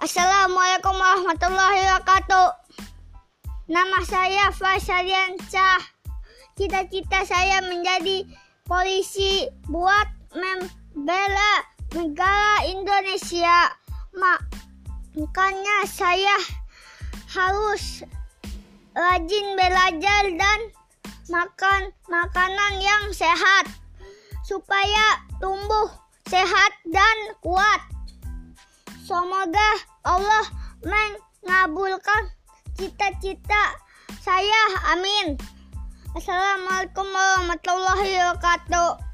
Assalamualaikum warahmatullahi wabarakatuh. Nama saya Faisaliansyah. Cita-cita saya menjadi polisi buat membela negara Indonesia. Makanya saya harus rajin belajar dan makan makanan yang sehat supaya tumbuh sehat dan kuat. Semoga Allah mengabulkan cita-cita saya. Amin. Assalamualaikum warahmatullahi wabarakatuh.